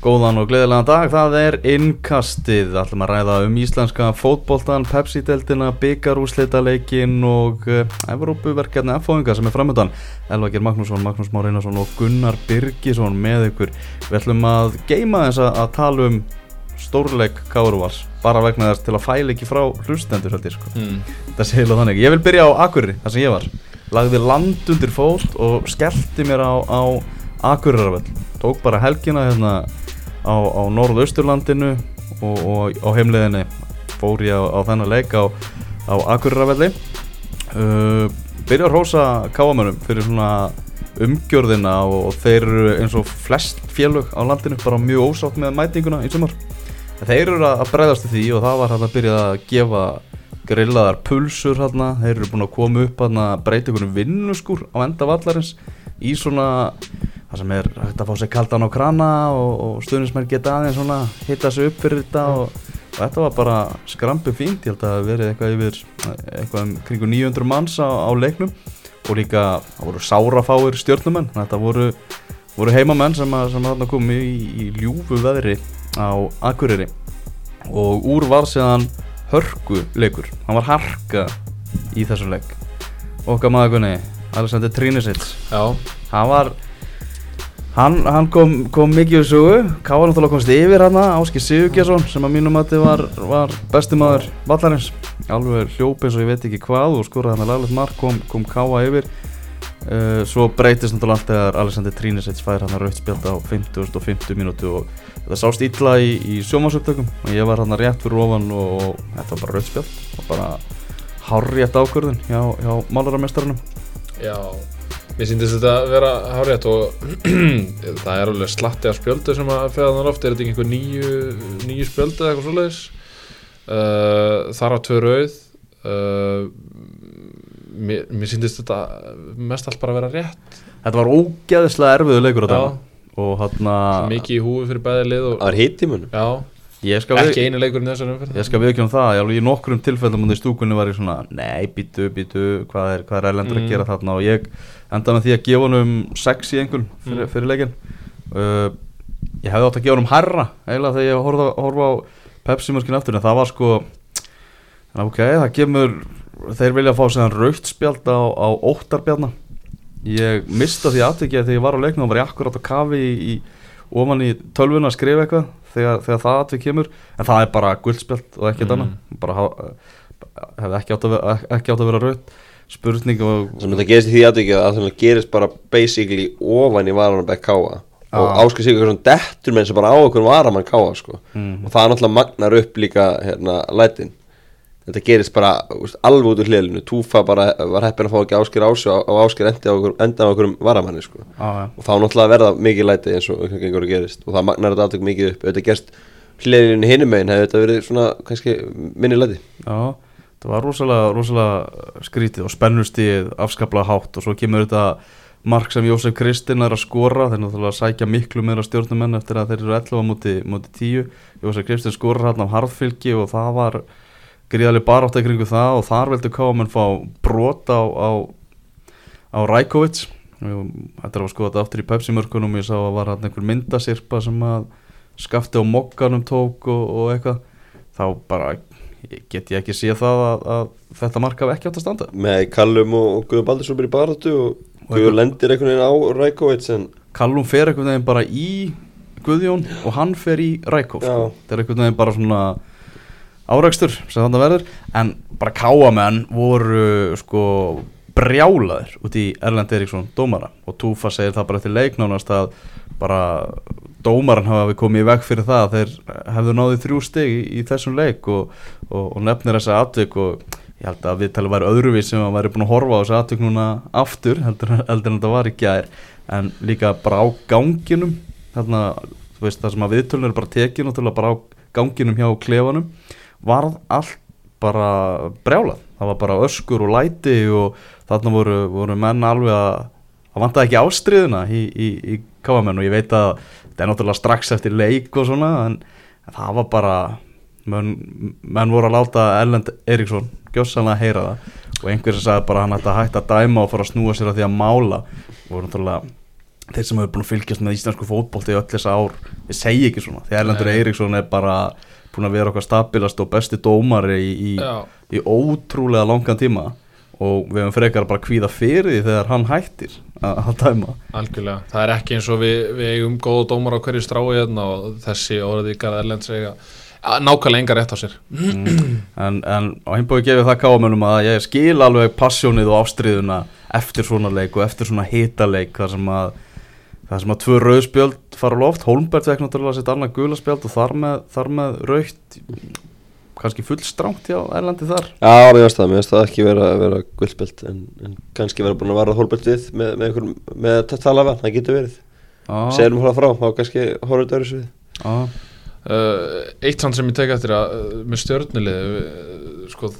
Góðan og gleðilegan dag, það er innkastið, ætlum að ræða um íslenska fótboltan, Pepsi-deltina, byggarúsleitaleikin og uh, Evrópuverkjarni F-fóðinga sem er framöndan. Elvakir Magnússon, Magnús Már Einarsson og Gunnar Birgisson með ykkur. Við ætlum að geima þess að, tala um stórleik Káruvars, bara vegna þess til að fæla ekki frá hlustendur held ég sko. Mm. Það sé heila þannig. Ég vil byrja á Akurri, þar sem ég var. Lagði land undir fót og skellti mér á, á Akurrarvell. Tók bara helgina hérna á, á norðausturlandinu og, og á heimliðinni fór ég á, á þennan leik á, á Akureyravelli uh, byrja að rosa káamönum fyrir svona umgjörðina og, og þeir eru eins og flest félög á landinu bara mjög ósátt með mætinguna í sumar. Þeir eru að bregðast því og það var hann að byrja að gefa grillaðar pulsur hérna, þeir eru búin að koma upp að breyta einhvern vinnuskur á enda vallarins í svona það sem er hægt að fá sér kaldan á krana og, og stuðnismenn geta aðeins svona hitta sér upp fyrir þetta og, og þetta var bara skrampi fínt, ég held að það verið eitthvað yfir eitthvað um kringu 900 manns á, á leiknum. Og líka það voru sárafáir stjórnumenn þetta voru, voru heimamenn sem að, sem að komi í, í ljúfu veðri á Akureyri. Og úr var séðan hörgu leikur, hann var harka í þessum leik. Okkar maður Gunni, Alexander Trínisits hann var Hann, hann kom, kom mikið úr sögu, Káar náttúrulega komst yfir hann Áskil Sigurgjarsson sem að mínum að þið var, var bestimaður vallarins. Alveg hljóp eins og ég veit ekki hvað og skoraði hann að laglegt mark, kom, kom Káa yfir. Uh, svo breytist náttúrulega allt þegar Alexander Trínesets fær hann að rautspjálta á 50 og 50 mínútu og það sást illa í, í sjómasuptökum og ég var hann að rétt fyrir ofan og, og þetta var bara rautspjált og bara hárrétt ákvörðun hjá, hjá málaramestarunum Já Mér síndist þetta að vera hárétt og það er alveg slatti af spjöldu sem að feða þannig ofta, er þetta einhver nýju, nýju spjöldu eða eitthvað svoleiðis? Uh, þar á tvö rauð. Uh, mér, mér síndist þetta mest allt bara að vera rétt. Þetta var ógeðislega erfiðu leikur á það hana... Mikið í húi fyrir bæði lið og... Það var hitt í munum. Já ekki einu leikur í þessari umferð ég skal viðkjöna um það, ég, í nokkrum tilfellum í stúkunni var ég svona, nei, býtu, býtu hvað er, hvað er ælendur mm. að gera þarna og ég enda með því að gefa hann um 6 í einhvern fyrir, mm. fyrir leikin uh, ég hefði átt að gefa hann um herra eiginlega þegar ég horfa, horfa á Pepsi-mörkinu eftir en það var sko ok, það kemur þeir vilja að fá sér rautspjald á, á óttarbjaldna ég mista því aðtökja þegar ég var á leiknum og var ég akkurát á kafi í, í ofan í tölvun að skrifa eitthvað þegar, þegar það aðtökk kemur en það er bara guldspjald og ekkert mm. annað bara hefði ekki átt að vera, ekki átt að vera raut spurning og að það gerist í því aðtökja að það gerist bara basically ofan í varanabæk káa og ah. áskil sig eitthvað svona dettur menn sem bara á okkur varamann káa sko. mm. og það er náttúrulega magnar upp líka hérna lætin þetta gerist bara úst, alveg út úr hlilinu Túfa bara var heppin að fá ekki áskil ási og áskil enda á okkur, enda á okkur varamanni sko. ah, ja. og þá náttúrulega verða mikið læti eins og að gerist. Og það magnar þetta aðtökk mikið upp. Þetta gerst hlilinu hinum meginn hefur þetta verið svona kannski minni læti. Já, það var rosalega, rosalega skrítið og spennustíð afskaplega hátt. Og svo kemur þetta mark sem Jósef Kristinn er að skora. Þeir náttúrulega sækja miklu meira stjórnumenn eftir að þeir eru 11 á móti, móti 10 Jósef Kristinn skora hérna á harðfylgi og það var gríðarlega barátt ekkert kringu það og þar veldu Káman fá brot á, á, á Rækovic þetta er að skoða þetta aftur í Pepsi-mörkunum. Ég sá að var hann einhver myndasirpa sem að skafti á mokkanum tók og, og eitthvað. Þá bara get ég ekki sé það að, að þetta marka hef ekki átt að standa. Með Kallum og Guður Baldursson byrjir baráttu og Guður lendir einhvern veginn á Rækovic en... Kallum fer einhvern veginn bara í Guðjón og hann fer í Rækov þetta er einhvern veginn bara svona áreikstur sem þannig verður en bara káamenn voru sko brjálaður út í Erlend Eriksson dómara. Og Túfa segir það bara til leiknánast að bara dómaran hafa við komið í veg fyrir það að þeir hefðu náðið þrjú steg í, í þessum leik og, og, og nefnir þessa atvik og ég held að við talum að vera öðruvís sem að væri búin að horfa á þessu atvik núna aftur heldur, heldur en þetta var ekki að er en líka bara á ganginum þarna, þú veist það sem að viðtölunum er bara tekið náttúrulega bara á ganginum hjá klefanum varð allt bara brjálað, það var bara öskur og læti og þarna voru, voru menn alveg að það vant að ekki ástriðuna í, í, í káamenn og ég veit að þetta er náttúrulega strax eftir leik og svona en, en það var bara menn, menn voru að láta Ellend Eriksson gjóðsanlega að heyra það. Og einhversi sagði bara hann ætti að hætta að dæma og fara að snúa sér að því að mála. Og náttúrulega þeir sem hefur búin að fylgjast með íslensku fótbolti í öll þessa ár, ég segi ekki svona. Því Erlendur. Eiríksson er bara búin að vera okkar stabilast og besti dómari í, í, í ótrúlega langan tíma. Og við hefum frekar bara kvíða fyrir því þegar hann hættir að, dæma. Algjörlega, það er ekki eins og við, við eigum góða dómar á hverju strái hérna og þessi orðið ykkar erlend segja nákvæmlega enga rétt á sér. En, en á hinbói gefið það káamönum að ég skil alveg passjónið og ástriðuna eftir svona leik og eftir svona hitaleik þar sem að þar sem að tvö rauðspjöld fara loft. Holmberg fekk náttúrulega sitt annað gulaspjöld og þar með, þar með raukt kannski full stránt hjá Erlandi þar. Já, mér finnst það, mér finnst það ekki vera, vera guldspjöld en, en kannski vera búin að vara hólböld við með, með, einhver, með að tala vel, það getur verið. Segjum hóla frá, þá kannski horfður þetta öðru svið Já, uh, Eitt sann sem ég tek eftir að uh, með stjörnulið uh, sko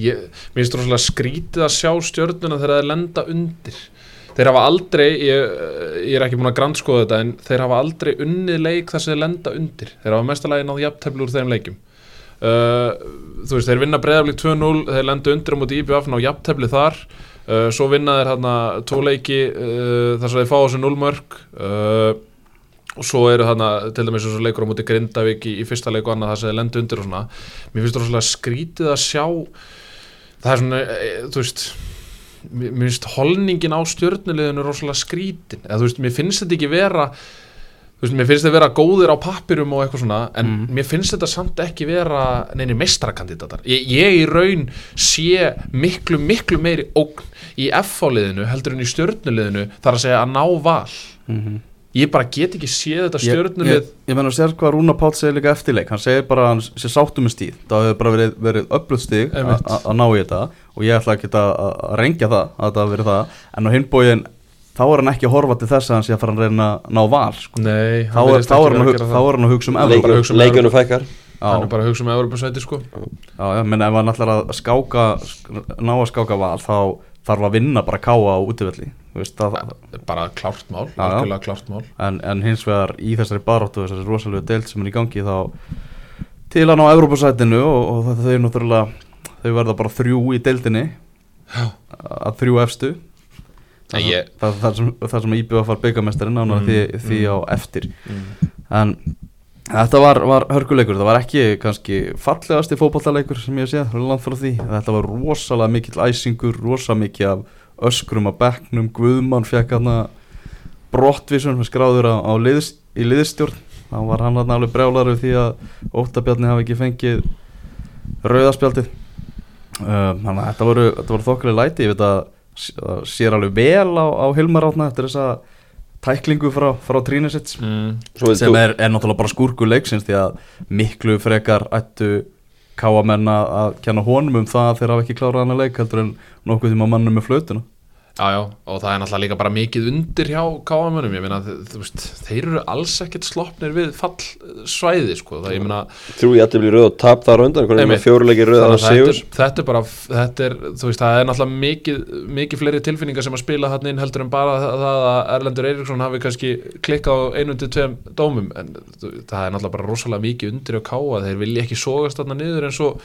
ég, mér finnst rosalega skrítið að sjá stjörnuna þegar þeir lenda undir þeir hafa aldrei ég, ég er ekki búin að grannskoða þetta en þeir hafa aldrei unnið leik þar sem þeir lenda undir. Þeir hafa mestalagi náð jafntefli úr þeim leikum uh, þú veist, þeir vinna breyðaflik 2-0, þeir lenda undir á móti IBF ná jafntefli þar. Uh, svo vinna þeir hérna tvo leiki uh, þar sem þeir fá þessu 0 mörg uh, og svo eru þarna til dæmis eins og leikur á móti Grindavík í, í fyrsta leiku annað það sem þeir lenda undir og svona. Mér finnst það skrítið að sjá það er svona, e, þú veist mér finnst holningin á stjörnuleginu rosalega skrítin. Eða þú veist, mér finnst þetta ekki vera þú veist, mér finnst þetta vera góðir á pappirum og eitthvað svona, en Mm. mér finnst þetta samt ekki vera neini meistarakandidatar. Ég, ég í raun sé miklu, miklu meiri ógn í F-fáliðinu heldur en í stjörnuleginu þar að segja að ná val. Mhm ég bara get ekki séð þetta Ég, stjörnulið ég, ég menn að sér hvað Rúna Páll segir líka eftirleik hann segir bara að hann sé sáttum með stíð það hefur bara verið, verið Einmitt. að ná í þetta og ég ætla ekki að, að rengja það að það hafi verið það. En á hinbóin þá er hann ekki að horfa til þess að hann sé að fara að reyna að ná val sko. Nei, þá, er, þá, er hug- þá er hann að hugsa um hugsa um Leikunum fækkar. Hann er bara að hugsa um Evropasæti sko. Já, já, menn ef hann ætlar að skáka sk- ná að skáka val þá þarf að vinna bara káa á útivelli. þú veist, það, bara klárt mál, algjörlega klárt mál. En, en hins vegar í þessari baróttu þessari rosalega deild sem er í gangi þá til að ná Evrópusætinu og, og það, þau náttúrulega þau verða bara þrjú í deildinni. Já. að þrjú efstu. Nei, ég- það, það, sem, það sem IBF var byggamestarinn nánar Mm, því, því mm. á eftir. En þetta var, var hörkuleikur, það var ekki kannski fallegasti fótballaleikur sem ég sé langt frá því, þetta var rosalega mikill æsingur, rosalega mikið af öskrum að bekknum, Guðmann fekk hann brottvísun skráður á, á liðs, í liðstjórn þá var hann hann alveg brjálaður því að Óttabjarni hafi ekki fengið rauðaspjaldið uh, þannig að þetta voru, þetta voru þokkulega læti ég veit að það sér alveg vel á, á Hilmar átna eftir þessa tæklingu frá, frá Trínisits mm. Sem er, er náttúrulega bara skúrku leiksins því að miklu frekar ættu káamenn að kenna honum um það að þeir hafa ekki klárað hann að leik heldur en nokkuð tíma mannum með flötuna Já, já, og það er náttúrulega líka bara mikið undir hjá káamönum, ég meina, þeir eru alls ekkert sloppnir við fallsvæði, sko, það ég meina, Þrjú í allir rauð og tap þar undan Hvernig er með fjóruleiki rauð að að þetta, er- þetta er bara, þetta er, þú veist, það er náttúrulega mikið, mikið fleiri tilfinningar sem að spila hann inn heldur en bara það, það að Erlendur Eiríksson hafi kannski klikkað á einu til tveim dómum, en það er náttúrulega bara rosalega mikið undir á káa, þeir vilja ekki sogast þarna niður eins og,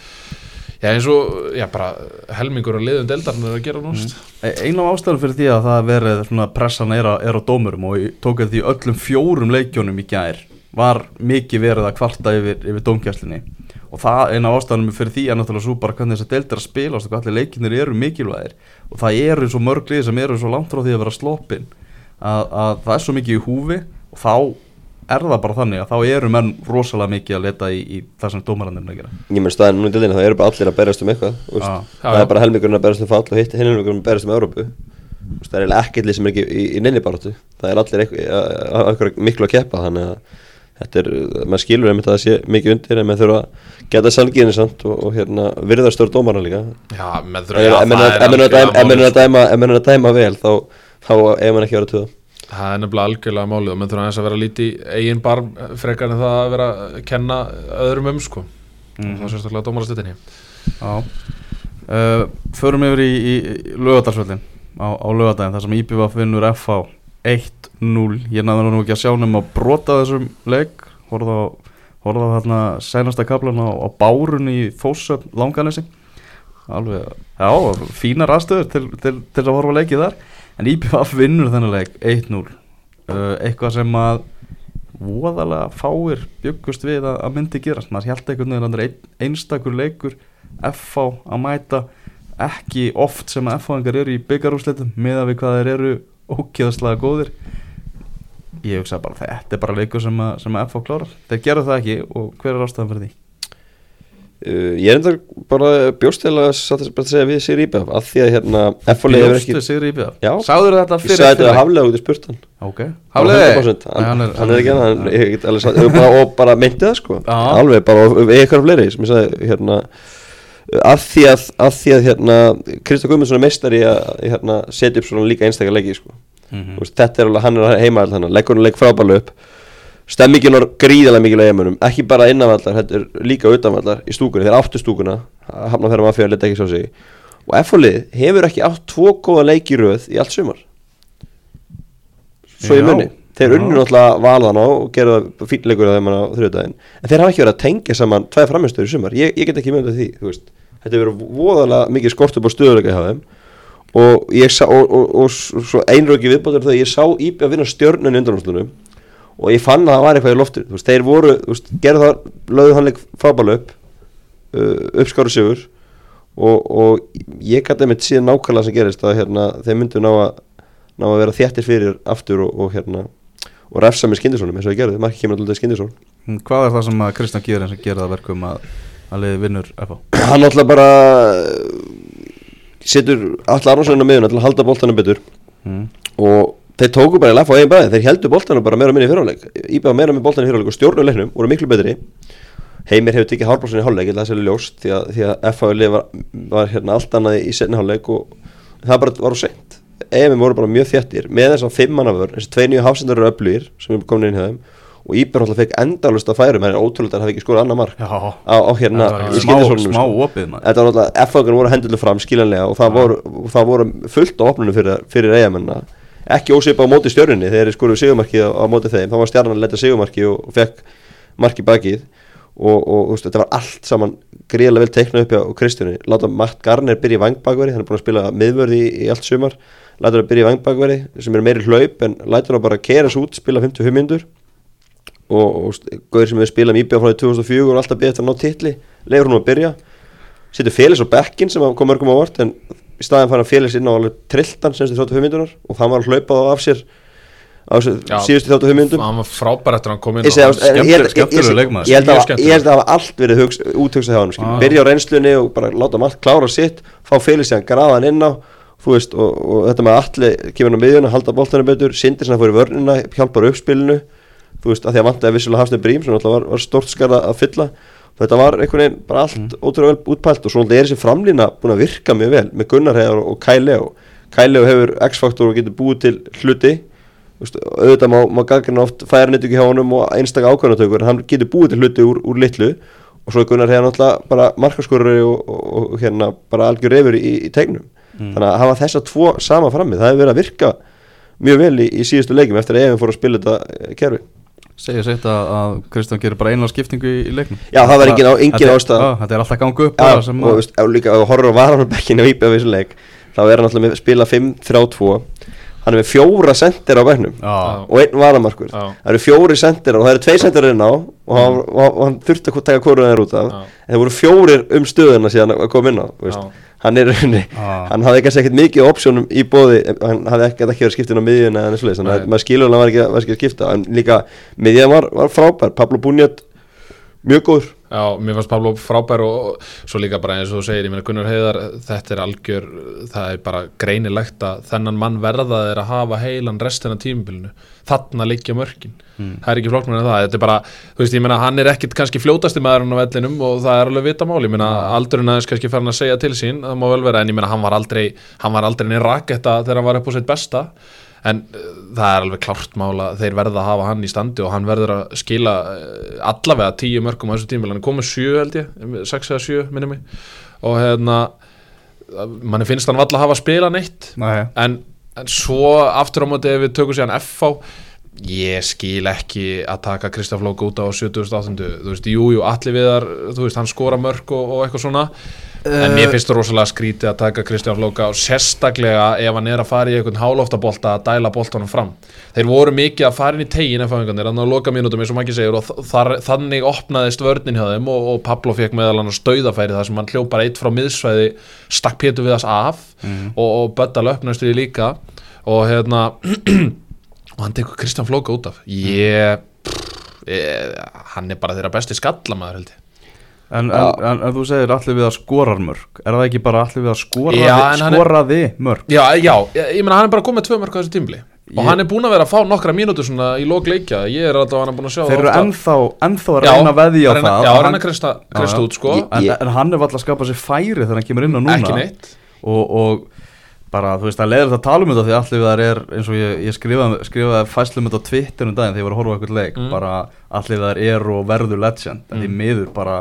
já, eins og, já, bara helmingur og liðum deldarinn er að gera núst. E- Ein af ástæðum fyrir því að það verið svona pressan er á, er á dómurum og tók eftir því öllum fjórum leikjónum í gær var mikið verið að kvarta yfir, yfir dómgæslinni og það eina af ástæðanum fyrir því er náttúrulega svo bara hvernig þessar deildir að spilast og allir leikinnir eru mikilvægir. Og það eru svo mörg lið sem eru svo langt frá því að vera sloppin að, að það er svo mikið í húfi og þá er það bara þannig að þá eru menn rosalega mikið að leta í, í það sem dómarannir er að gera? Ég menn staðin núna í dildinni, það eru bara allir að berjast um eitthvað. Já. Það Já, er bara helmingurinn að berjast um fall og hitt helmingurinn að berjast um Európu Það er eiginlega ekkert sem er ekki í, í nynni baráttu. Það er allir eitthvað, að- miklu að keppa Þannig að þetta er, maður skilur einmitt að það sé mikið undir En maður þurfa að geta salgiðinni samt og, og hérna, virða stór dómarna líka. Já, Ef þurfa, að að dæma- ef menn er að dæma vel þá, þá ef mann ekki að vera tuða Það er nefnilega algjörlega málið og menn þurfa aðeins að vera lítið eigin barm frekar en það að vera að kenna öðrum um sko. Og það er sérstaklega dómarastettinni Já. Uh, Förum yfir í, í lögadalsvöldin á, á lögadaginn þar sem IBVF vinnur FH 1-0 Ég náður nú ekki að sjá nefn að brota þessum leik. Horfða á, horfða á hérna sænasta kaplan á, á bárun í Þósöfn langanesi. Alveg, já, fínar aðstöður til, til, til að horfa á leikið þar en IPVF vinnur leik 1-0 uh, eitthvað sem að voðalega fáir byggust við að, að myndi gerast. Maður held einhvern veginn að það er ein, einstakur leikur FH að mæta. Ekki oft sem að FH-engar eru í byggarúsleitum með að við hvað þeir eru ókjöðslega góðir. Ég hugsa bara þetta er bara leikur sem að, sem að FH klárar. Þeir gera það ekki og hver er ástæðan fyrir því? Uh, ég er enda bara bjóst til að satt að segja við Sigur Íbjaf af því að hérna Bjóstu Sigri Íbjaf? Já. Sagður þetta Ég fyrir? sagði þetta að haflega út í spurtan Ok, 100%. hann, er- ekki hann, ég get alveg sagt og bara, og bara meinti það sko alveg bara eitthvað fleiri sem ég sagði hérna að því að, að því að hérna Kristján Guðmundsson er meistari að hérna, setja upp svona líka einstakar leiki sko. Þú veist, þetta er alveg, hann er heima að leggur hann leik frábælega upp stemmingin var gríðarlega mikil að eigamönum ekki bara innanvallar, líka utanvallar í stúkunni, þeir áttu stúkuna hafna þeirra mafíða leta ekki sá sig. Og F-fólið hefur ekki átt tvo góða leiki í allt sumar. Svo í munni þeir Já. unnu náttúrulega valan á og gerðu fín leikur á þeim á þrjóðdæðin en þeir hafa ekki verið að tengja saman tveið framistöður í sumar. Ég, ég get ekki myndið því, þetta hefur verið voðalega mikið skort upp á stöðuleika hjá þeim. Og ég sá og, og, og, og svo einröki viðbátur þegar ég sá Íbja að vinna stjörnun í undanústunum og ég fann að það var eitthvað í loftur veist, þeir voru, gerðu það lögðu hann leik frábælu upp uh, uppskáru sigur. Og, og ég gæti með síðan nákvæmlega sem gerist að hérna, þeir myndu ná að ná að vera þéttir fyrir aftur og, og hérna og refsa með Skindisónum eins og ég gerði, margir kemur alltaf Skindisón Hvað er það sem að Kristján Gýrin sem gerir það verkum að, að leiði vinnur FH? hann alltaf bara setur allar Arnarsson á miðuna til að halda boltanum betur. Mm. og þeir tóku bara í laff á eigin bæði þeir heldur boltanum bara meira minni í fyrirháleik Íbæða meira með boltanum í fyrirháleik og stjórnuleiknum voru miklu betri. Heimir hefur tekið hálfbólsan í hálfleik það er sérlega ljóst því að, að FHL var, var hérna allt annað í setni hálfleik og það bara var á seint. EM voru bara mjög þjættir með þess að fimm mannaför þessi tvei nýju hafsendar eru öflugir sem er komin inn hjá þeim og Íbæða alltaf fekk endalust að færum er ótrúlega að það hafi ekki skorað annar mark Já, á, á hérna í ekki smá, sko. opið Þetta var náttúrulega, F-fagin voru hendurlu fram skiljanlega og það voru, og það voru fullt á opnunu fyrir, fyrir eigamenn ekki ósvipa á móti stjörninni þegar þeir skoruðu sigumarkið á, á móti þeim. Þá var stjarnan að leta sigumarkið og, og fekk markið bakið. Og, og, veist, þetta var allt saman gríðarlega vel teiknað upp á Kristjáni. Láta Matt Garner byrja í vangbakveri hann er búin að spila miðvörði í, í allt sumar. Láta hann byrja í vangbakveri sem er meiri hlaup en lætur hann bara að kera svo út spila 55 mindur og, og gauðir sem við spilum íbjöð frá því 2004 og alltaf beðið eftir að ná titli leifur hún að byrja. Setur Félis á bekkin sem kom mörgum á vart en í staðin fann hann Félis inn á alveg trilltan semst í 35 mindunar og það var að hlaupa á af sér á síðustu 35 mindum hann var frábær eftir að hann kom inn skemmtilegur leikmaður. ég held að Mjög hafa- allt verið úthugsað hjá hann byrja á reynslunni og bara láta hann allt klára sitt fá síðan graða hann inn á veist, og, og þetta með allir kemur hann á miðjuna, halda boltanum betur sindir sem það fór í vörnina, hjálpar uppspilinu þú veist, að því að vantaði þetta var einhvern veginn bara allt Mm. ótrúlega vel útpælt og svo náttúrulega er þessi framlína búin að virka mjög vel með Gunnar Heiðar og Kai Leo. Kai Leo hefur X-faktor og getur búið til hluti. Auðvitað má, má gaggrina oft færa nýtt ekki hjá honum og einstaka ákvæðanatökur en hann getur búið til hluti úr, úr litlu. Og svo er Gunnar Heiðar náttúrulega bara markaskorari og, og, og hérna bara algjör reyfur í, í tegnum þannig að hafa þessa tvo sama frammi það hefur verið að virka mjög vel í, í síðustu leikum eftir að Efin fór að spila þetta eh, kerfi Segja sétt að, að Kristján gerir bara einlega skiptingu í, í leiknum. Já, það var engin engin Þetta já, Þetta er alltaf gangu upp Já, og að ef líka þú horfur á varanarbekkinu á íbjöð við þessu leik þá er hann alltaf með spila 5-3-2 hann er með fjóra sendir á bekknum. Já, og einn varamarkur. Já. það eru fjóri sendir og það eru tvei sendir inn á og hann, og hann þurfti að taka hvoru þeir út af. Já. en það voru fjórir um stöðuna síðan að koma inn á hann er rauninni Já. hann hafði kannski ekkert mikið opsjónum í bóði hann hafði ekkert ekki verið skiptin á miðjuna eða eins og leys þannig að maður skilur hann var ekki, að skipta. En líka miðjan var, var frábær. Pablo Bunjat mjög góður Já, mér fannst Pablo frábær og svo líka bara eins og þú segir, ég meina Gunnar Heiðar þetta er algjör, það er bara greinilegt að þennan mann verða er að hafa heilan restina tímubilinu þarna liggja mörkin, það er ekki flokknar en það, þetta er bara, þú veist, ég meina hann er ekkit kannski fljótasti maðurinn á vellinum og það er alveg vita mál, ég meina aldurinn aðeins kannski farin að segja til sín, það má vel vera en ég meina hann var aldrei, hann var aldrei neinn raketta þegar hann var upp á sitt besta en uh, það er alveg klárt mála þeir verða að hafa hann í standi og hann verður að skila uh, allavega tíu mörgum á þessu tímil, hann er komið sjö held ég sex eða sjö minni mig. Og hérna manni finnst hann valla að hafa spila neitt. Nei, en, en svo aftur á móti ef við tökum sér hann FH ég skil ekki að taka Kristaf Lók út á 78. þú veist, jú, jú, allir viðar þú veist, hann skora mörg og, og eitthvað svona en mér finnst það rosalega skrítið að taka Kristján Lóka og sérstaklega ef hann er að fara í einhvern hálóftabolta að dæla boltanum fram. Þeir voru mikið að fara inn í tegin ef hann er að loka mínútum eins og maður segir og þar, þannig opnaðist vörnin hjá þeim og, og Pablo fekk meðal hann stöðafæri þar sem hann hljópar eitt frá miðsvæði stakk Pétur við þess af mm. og, og Bötta löpnast við líka. Og hérna og hann tekur Kristján Lóka út af. Ég, ég hann er bara þeirra besti skallamæður held ég En, en, en, en þú segir allir við að skorar mörg Er það ekki bara allir við að skora já, skoraði er, mörg? Já, já, ég, ég menna hann er bara komið tvö mörg á þessu tímli ég, Og hann er búin að vera að fá nokkra mínútur svona í lókleikja Ég er alltaf hann er búin að sjá Þeir eru ennþá, ennþá að reyna veði á það. Já, reyna að kresta, út sko. En hann er alltaf að skapa sér færi þegar hann kemur inn á núna. Ekki neitt. Og, og bara, þú veist, það leður þetta að tala um þetta Því allir við þar er, eins og ég, ég skrifaði, skrifaði fæslum þetta á Twitter um daginn Þegar ég var að horfa eitthvað leik. Mm. Bara allir við þar er og verður legend. En því mm. miður bara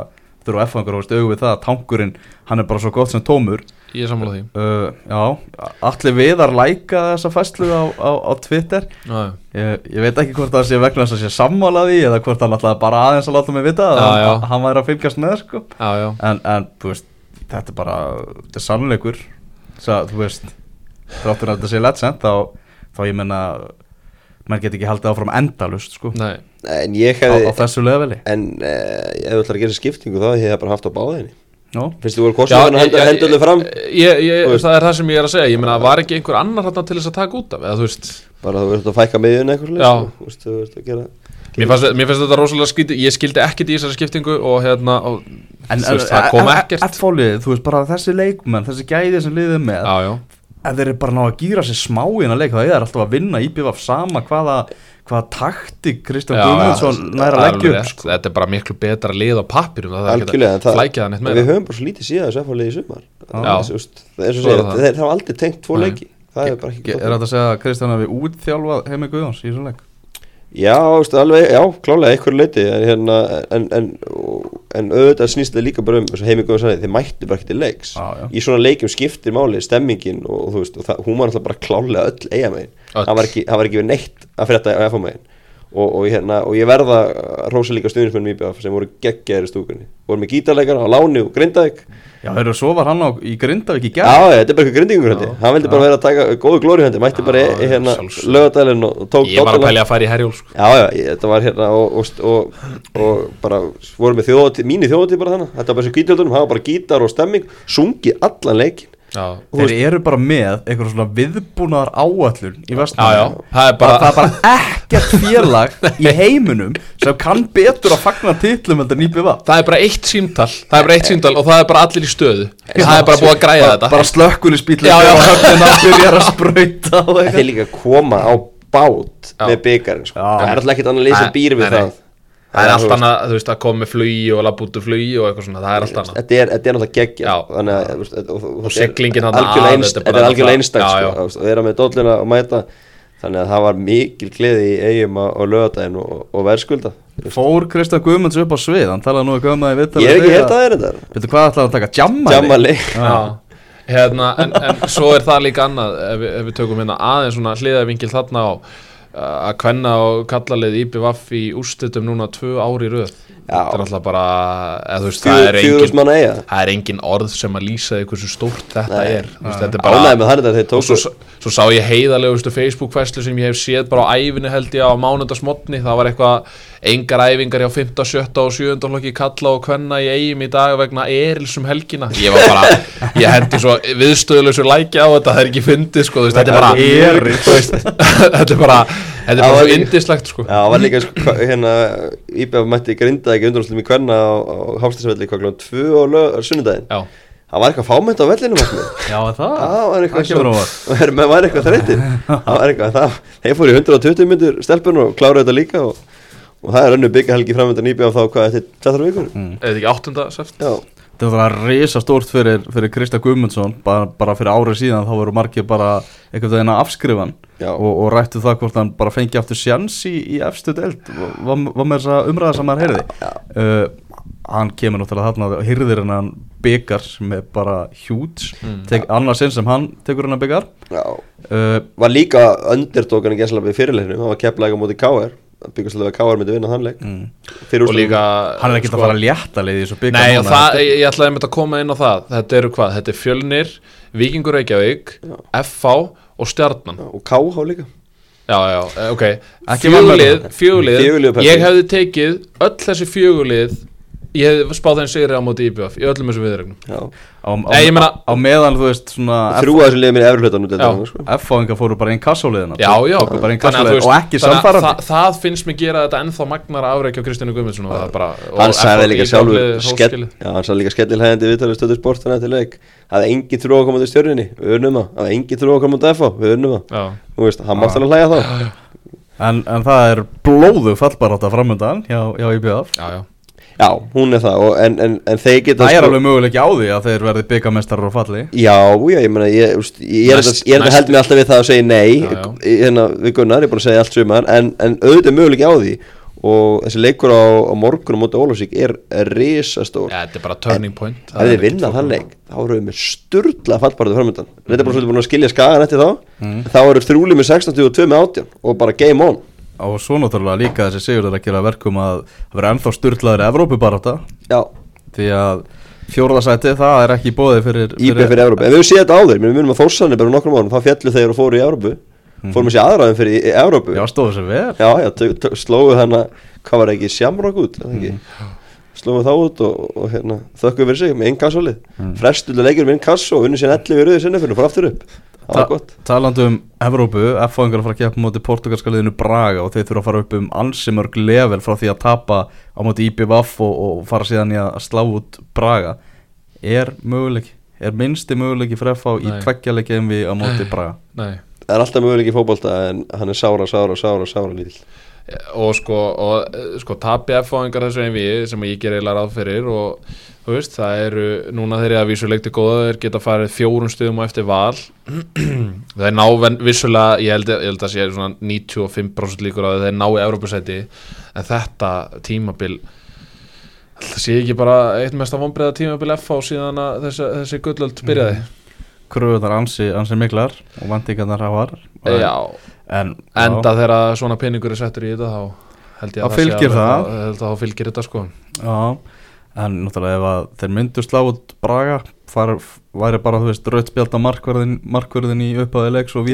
þurfa að F-fangur ást auðvið það að tankurinn, hann er bara svo gott sem tómur. Ég er samfélag því. Uh, Já, allir viðar læka þessa fæslu á, á, á Twitter. Ég, ég veit ekki hvort það sé vegna þess að sé sammálaði eða hvort hann alltaf bara aðeins að láta mig vita að já, já. hann væri að fylgjast með sko. já, en, en þú veist, þetta er bara þetta er sannleikur. Svo, þú veist, þráttur að þetta sé legend þá, þá ég menna mann get ekki haldið áfram endalust sko. en ég hefði á, á þessu lögveli en uh, ef þú ætlar að gera skiptingu þá hef ég bara haft á báðinni finnst þú vel hvort sem hann hendur þau fram ég, ég, það er það sem ég er að segja ég meina var ekki einhver annar hann til þess að taka út af eða bara þú verður að fækka meðun eitthvað að Mér fannst, mér fannst þetta rosalega skýti, ég skildi ekkert í þessari skiptingu og hérna, og, en, þú veist, það kom ekkert. F-fólið, þú veist, bara þessi leikmenn, þessi gæði sem liðið með, já, já ef þeir eru bara ná að gýra sér smá í hennar leik þá er það alltaf að vinna íbjöf sama hvaða, hvaða taktik Kristján Guðmundsson næra að leggja upp sko. þetta er bara miklu betra lið á pappirum það er ekki að flækja það neitt með við höfum bara svo lítið síðan þessu efalegi í sumar. Þeir hafa aldrei tengt tvo leiki. Er þetta að segja að Kristján hafi útþjálfað heimi Guðjóns í þessum leik Já, alveg, já, klálega einhverju leiti en, hérna, en, en, en auðvitað snýst það líka bara um þeir mættu bara ekki til leiks. Ah, í svona leikum skiptir máli, stemmingin og, og veist, og það, hún var alltaf bara klálega öll eiga megin, það var ekki, var ekki neitt að fyrir þetta að efa megin og, og, hérna, og ég verða rosa líka stuðnismennum íbjöða sem voru geggjaðir í stúkunni. Voru með gítarleikar á Láni og Grindavík. Já, þegar svo var hann á, í Grindavík í gerð Já, þetta er bara eitthvað grindingur hundi Hann vildi bara vera að taka góðu glóri hundi Mætti bara í hérna lögadælinn og tók Ég var að pælja að fara í herjól sko. Já, já, ég, þetta var hérna og, og, bara voru með þjóðatíð, mínu þjóðatíð bara þannig Þetta var bara sem gítarlunum, það var bara gítar og stemming. Sungi allan leikin. Þeir eru bara með eitthvað svona viðbúnaðar áallun í vestnæðinu það, bara... það er bara ekkert félag í heiminum sem kann betur að fagna tillum en það nýpið var Það er bara eitt símtal Það er bara eitt símtal og það er bara allir í stöðu. Það er bara búið að græða þetta. Bara höfnina byrjar að spröyta Það er líka að koma á bát með byggjarinn sko. Það er alltaf ekkert annað sem býr við það Það er allt annað, þú veist, að koma með flugi og lapp út úr flugi og eitthvað svona, það er allt annað. Þetta er, er náttúrulega geggja og seglingin hann að Þetta er algjörlega einstak, sko, að vera með dólina og mæta. Þannig að það var mikil gleði í eigum á lögadaginn og, og verðskulda. Fór Kristján Guðmunds upp á svið, hann talaði nú ekki um það í vittar Ég er ekki helt að það er þetta Veitu hvað ætlaði að taka, jammali? Hérna, en, en svo er það líka annað ef við, ef við tökum hérna aðeins svona hliðavingil þarna á að kvenna og kallalið IPVF í úrstutum núna tvö ári röð. Þetta er alltaf bara veist, Fjú, það, er engin, það er engin orð sem að lýsa því hversu stórt þetta Nei. er. Veist, þetta er bara og svo, svo sá ég heiðalegustu Facebook-fæslu sem ég hef séð bara á æfinu held ég á mánundasmotni það var eitthvað engar æfingar hjá 5, 7 og 7 hlokki kalla og kvenna í eigum í dag vegna erilsum helgina. Ég var bara, ég hendi svo viðstöðulegur lækja á þetta, það er ekki fyndið sko, þetta er bara þetta er bara, þetta er bara svo indislegt sko. Já, það var líka sko, hérna Íbjaf mætti grinda ekki undanústum í kvenna á, á Háfstisvelli hvað klón 2 og sunnudaginn. Já. Það var eitthvað fámynd á vellinu Já það, það var eitthvað það var eitthvað þreytið. Það var eitthvað það, þeir fór í 120 myndur stelpun og kláruði þetta líka og og það er önnu byggjahelgi framöndan íbjöð á þá hvað eftir 4 vikur? Mm. eða ekki 8. seft? Það var að reysa stórt fyrir, fyrir Krista Guðmundsson. Bara, bara fyrir árið síðan þá voru margir bara eitthvað þeirna afskrifan og, og rættu það hvort hann bara fengi aftur sjans í, í efstu delt var, var með þess að umræða sem maður heyrði. Uh, hann kemur náttúrulega þarna og hyrðir hennan byggar sem er bara hjúts Mm. Tek, annars sinn sem hann tekur hennan byggar Já, uh, var líka underdókan í gæslega byggast alveg að KR myndi vinna þann leik. Mm. Og líka hann er ekkert að fara að létta leið í þessu byggar Nei, og það, ég, ég ætlaði að koma inn á það. Þetta eru hvað? Þetta er Fjölnir, Víkingur Reykjavík FH og Stjarnan. Og KH líka. Já, já, eh, ok. Ekki á Pepsi. Ég hefði tekið öll þessi fjögulið Ég hefði spáð þeim sigri á móti IBF Í öllum þessu viðregnum Já. á, á, Nei, ég meina- á meðan þú veist svona þrjú að þessu liðið minni efri hlutan út Já. sko. F-fáinga fóru bara inn kassóliðina Já, já, tóku bara inn Þannig að þú kassóliðina veist, og ekki að samfærandi það, það finnst mér gera þetta ennþá magnara afreikja á Kristjánu Guðmundsson og það er bara og hann sagði líka sjálfur hann sagði líka skellilhægandi viðtalið stöðu sportan eftir leik. Það er engin þrú að koma til stjörninni, við unnum það. Það er engin þrú að koma til FH, við unnum það. Já, þú veist, hann mátt alveg hlæja þá en, en það er blóðu fallbarátta framöndan hjá, hjá IBF já, hún er það, og, en, en, en þeir geta Það er sko- alveg möguleik á því að þeir verði byggamestrar og falli Já, já, ég meina, ég, úst, ég er Næst- þetta- held mig alltaf við það að segja nei Já, já. hérna við Gunnar, ég er búin að segja allt sumar en, en auðvitað er möguleik á því og þessi leikur á, á morgun á móti Ólafsvík er, risastór. Já, þetta er bara turning point. ef þið vinna þann leik, þá eru við með sturla fallbarðu framöndan, þetta er bara svolítið búin að skilja skagan eftir þá, Mm. þá eru þrjúli með 16 og 2 með 18 og bara game on og svo náttúrulega líka þessi sigur er að gera verkum að það verði ennþá styrlaður Evrópubarátta. Já, því að fjórðasæti það er ekki bóðið fyrir, íbæð fyrir Evrópu, en við séð þetta áður. Við munum að Þórsanni bara nokkrum árum, þá fjallu þeir og fóru í Evrópu. Fórum að sé aðraðum fyrir Evrópu. Já, stóðu sér vel. Já, já, slógu þannig hvað var ekki Shamrock út, mm. ekki? Slógu þá út og, og hérna, þökkum fyrir sig með innkassolið, mm. frestulega leikir með inkasso og unni sér 11 í rauði sinni fyrir og fór aftur upp það var Ta gott. Talandi um Evrópu, F-fáingar að fara að keppa á móti portugalska liðinu Braga og þeir þurfa að fara upp um ansi mörg level frá því að tapa á móti IBVF og, og fara síðan í að slá út Braga. Er möguleiki, er minnsti möguleiki fyrir F-fá í Nei. tveggjarleikiðum við á móti Braga? Nei. Það er alltaf möguleik í fótbolta en hann er sára, sára, sára, sára lítill. Og sko, og, eh, sko tapi F-fáingar þessu einn við sem ég ger eiginlega ráð fyrir og veist, það eru núna þeir eru að vísu leikti góða þeir geta farið fjórum stöðum á eftir val. Þeir ná ven- vissulega ég held, ég held að sé svona 95% líkur að þeir ná í Evropasæti en þetta tímabil það sé ekki bara eitt mest að vonbreiða tímabil F á síðan að þessi, þessi gullöld byrjaði. Kröfunar ansi, ansi miklar og vandingarnar hafar já, en, enda þegar svona peningur er settur í þetta þá held ég að það sé það. þá- held að þá fylgir þetta sko. Já, en náttúrulega ef að þeir myndu slá út Braga far, væri bara, þú veist, raut spjald á markverðin, markverðin í upphæði leiks og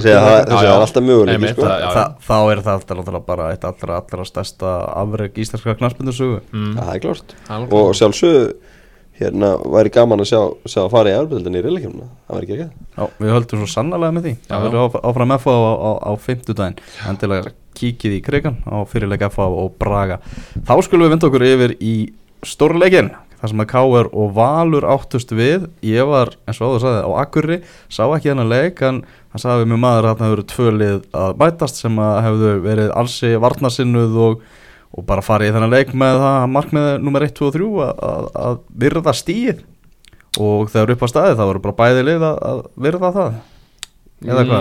er Einmitt, sko. þá er það alltaf bara eitt allra, allra stærsta afreg íslenska knarsbyndursögu mm. það er klart Alveg. og sjálfsög hérna væri gaman að sjá, sjá að fara í Evrópildinni í reylekjumna, það væri ekki ekki Já, við höldum svo sannlega með því. Það verður á- áfram FA á, á, á fimmtudaginn. Endilega kíkið í krigan á fyrirleik FA og Braga. Þá skulum við vinda okkur yfir í stórleikin Það sem að Káur og Valur áttust við Ég var, eins og áður sagði, á Akurri Sá ekki hennar leik En hann sagði mjög maður að það hefur tvö lið að bætast Sem að hefðu verið ansi varnasinnuð og, og bara farið í þennan leik með það markmiði nummer 1, 2 og 3 að, að, að virða stíð og þegar upp á staði þá voru bara bæði lið að, virða það?